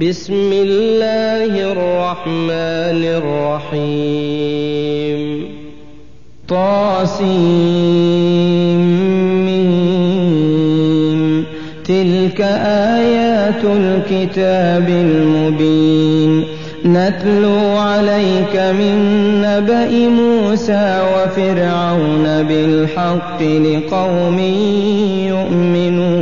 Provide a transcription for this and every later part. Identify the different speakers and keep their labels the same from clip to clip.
Speaker 1: بسم الله الرحمن الرحيم طاسيم تلك آيات الكتاب المبين نتلو عليك من نبأ موسى وفرعون بالحق لقوم يؤمنون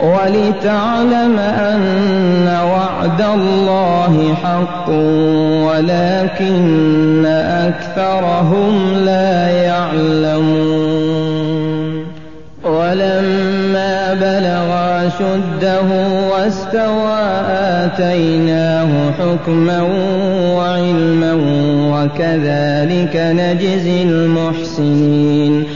Speaker 1: ولتعلم أن وعد الله حق ولكن أكثرهم لا يعلمون. ولما بلغ أشده واستوى آتيناه حكما وعلما وكذلك نجزي المحسنين.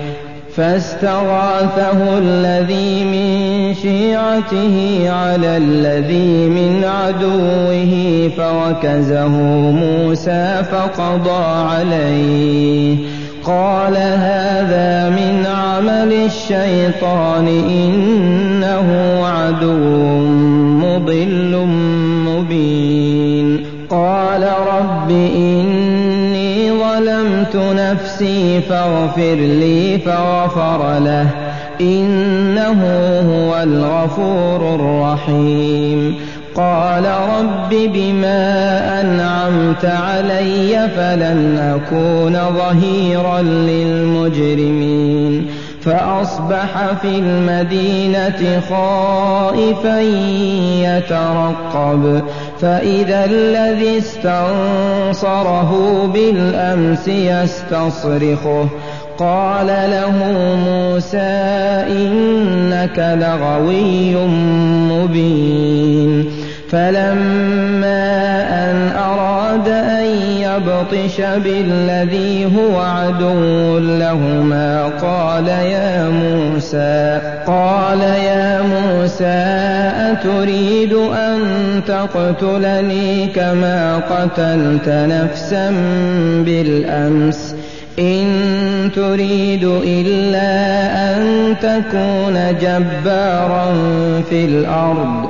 Speaker 1: فاستغاثه الذي من شيعته على الذي من عدوه فوكزه موسى فقضى عليه. قال هذا من عمل الشيطان إنه عدو مضل مبين. قال رب إني ظلمت نفسي فاغفر لي فغفر له. إنه هو الغفور الرحيم. قال رب بما أنعمت علي فلن أكون ظهيرا للمجرمين. فأصبح في المدينة خائفا يترقب. فإذا الذي استنصره بالأمس يستصرخه. قال له موسى إنك لغوي مبين. فلما أن أراد أن يبطش بالذي هو عدو لهما قال يا موسى قال يا موسى أتريد أن تقتلني كما قتلت نفسا بالأمس إن تريد إلا أن تكون جبارا في الأرض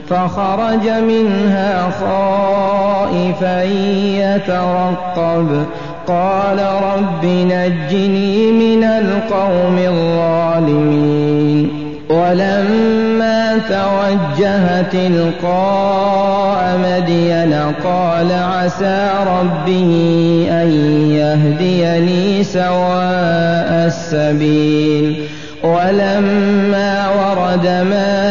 Speaker 1: فخرج منها خائفا يترقب. قال رب نجني من القوم الظالمين. ولما توجه تلقاء مدين قال عسى ربي أن يهديني سواء السبيل. ولما ورد ماء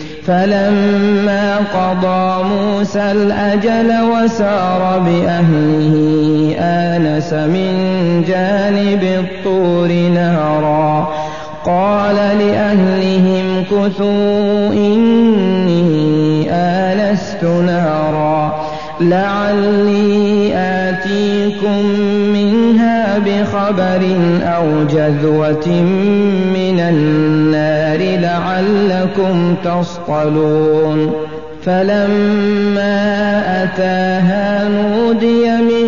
Speaker 1: فلما قضى موسى الأجل وسار بأهله آنس من جانب الطور نارا. قال لأهلهم كثوا إني آنست نارا. لعلي آتيكم منها بخبر أو جذوة من النار لعلكم تصطلون. فلما أتاها نودي من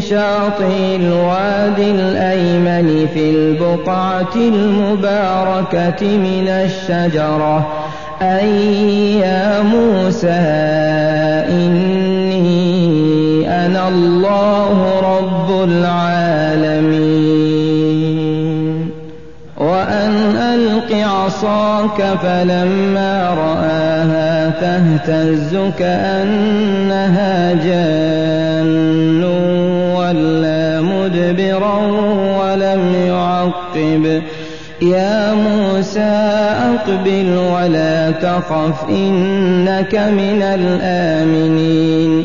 Speaker 1: شاطئ الوادي الأيمن في البقعة المباركة من الشجرة. أي يا موسى إني أنا الله رب العالمين. وأن ألق عصاك فلما رآها تهتز كأنها جان ولا مدبرا ولم يعقب. يا موسى أقبل ولا تخف إنك من الآمنين.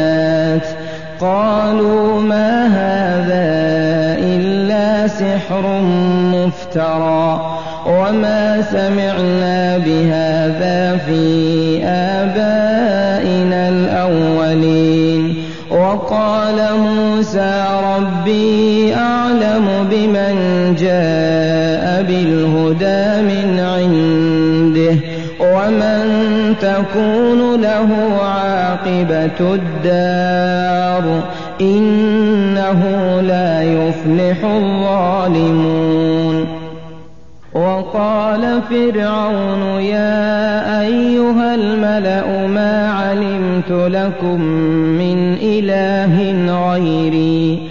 Speaker 1: قالوا ما هذا إلا سحر مفترى وما سمعنا بهذا في آبائنا الأولين. وقال موسى ربي أعلم بمن جاء بالهدى من عنده ومن تكون له عاقبة الدار. إنه لا يفلح الظالمون. وقال فرعون يا أيها الملأ ما علمت لكم من إله غيري.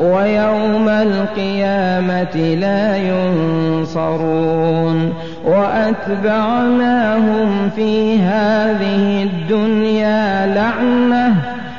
Speaker 1: ويوم القيامة لا ينصرون وأتبعناهم في هذه الدنيا لعنة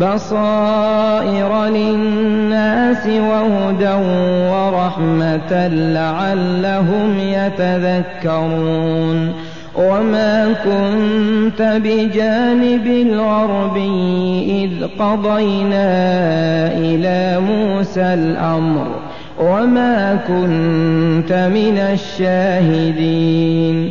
Speaker 1: بصائر للناس وهدى ورحمة لعلهم يتذكرون. وما كنت بجانب الغربي إذ قضينا إلى موسى الأمر. وما كنت من الشاهدين.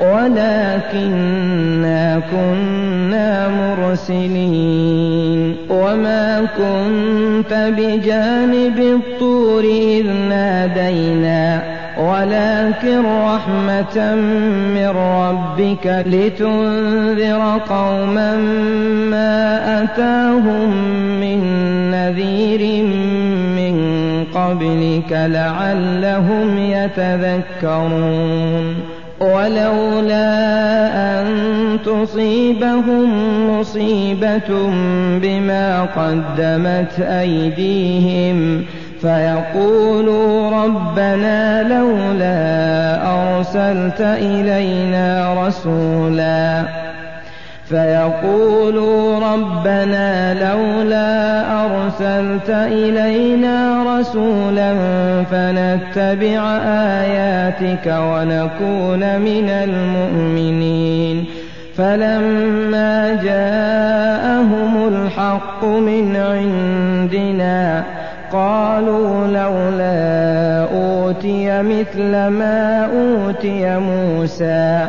Speaker 1: ولكنا كنا مرسلين. وما كنت بجانب الطور إذ نادينا. ولكن رحمة من ربك لتنذر قوما ما أتاهم من نذير من قبلك لعلهم يتذكرون. ولولا أن تصيبهم مصيبة بما قدمت أيديهم فيقولوا ربنا لولا أرسلت إلينا رسولا فيقولوا ربنا لولا أرسلت إلينا رسولا فنتبع آياتك ونكون من المؤمنين. فلما جاءهم الحق من عندنا قالوا لولا أوتي مثل ما أوتي موسى.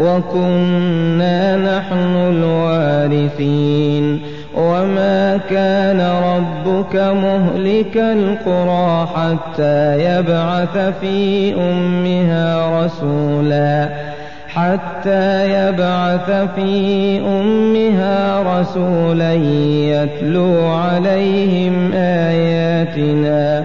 Speaker 1: وكنا نحن الوارثين. وما كان ربك مهلك القرى حتى يبعث في أمها رسولا. حتى يبعث في أمها رسولا يتلو عليهم آياتنا.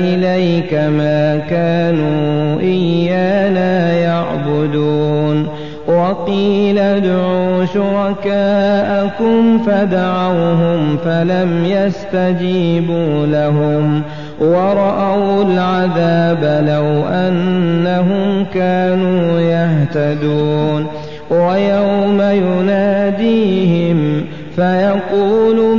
Speaker 1: إليك ما كانوا إيانا يعبدون. وقيل ادعوا شركاءكم فدعوهم فلم يستجيبوا لهم. ورأوا العذاب لو أنهم كانوا يهتدون. ويوم يناديهم فيقول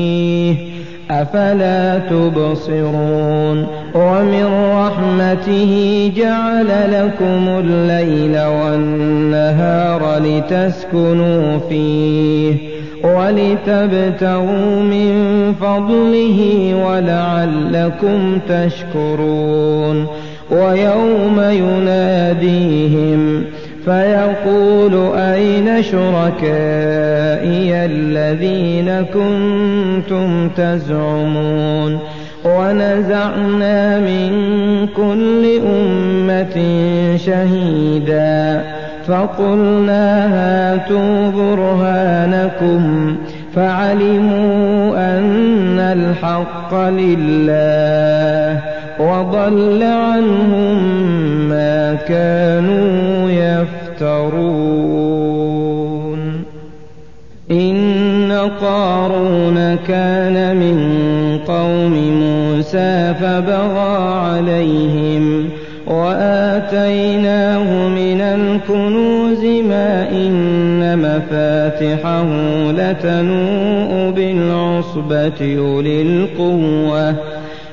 Speaker 1: أفلا تبصرون ومن رحمته جعل لكم الليل والنهار لتسكنوا فيه ولتبتغوا من فضله ولعلكم تشكرون ويوم يناديهم فيقول أين شركائي الذين كنتم تزعمون ونزعنا من كل أمة شهيدا فقلنا هاتوا برهانكم فعلموا أن الحق لله وضل عنهم ما كانوا يفترون. إن قارون كان من قوم موسى فبغى عليهم وآتيناه من الكنوز ما إن مفاتحه لتنوء بالعصبة أولي القوة.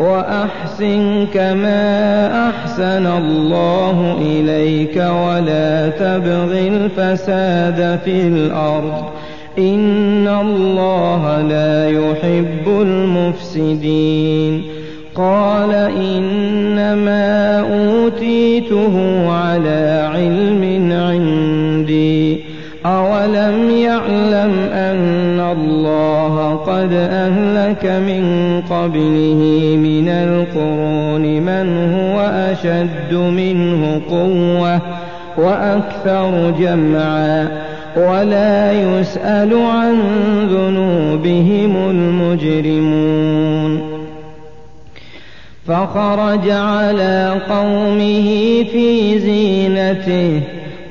Speaker 1: وأحسن كما أحسن الله إليك ولا تبغ الفساد في الأرض. إن الله لا يحب المفسدين. قال إنما أوتيته على علم عندي. أولم يعلم أن الله قد أهلك من قبله؟ القرون من هو أشد منه قوة وأكثر جمعا ولا يسأل عن ذنوبهم المجرمون. فخرج على قومه في زينته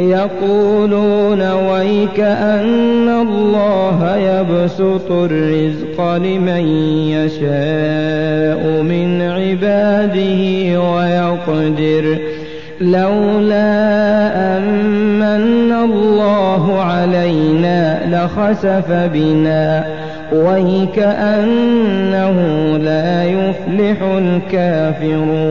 Speaker 1: يقولون ويك أن الله يبسط الرزق لمن يشاء من عباده ويقدر لولا أمن الله علينا لخسف بنا ويكأنه لا يفلح الكافرون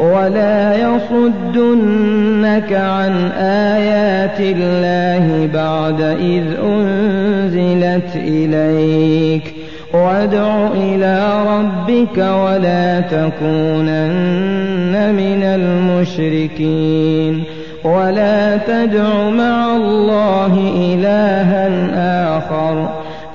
Speaker 1: ولا يصدنك عن آيات الله بعد إذ أنزلت إليك وادع إلى ربك ولا تكونن من المشركين ولا تدع مع الله إلها آخر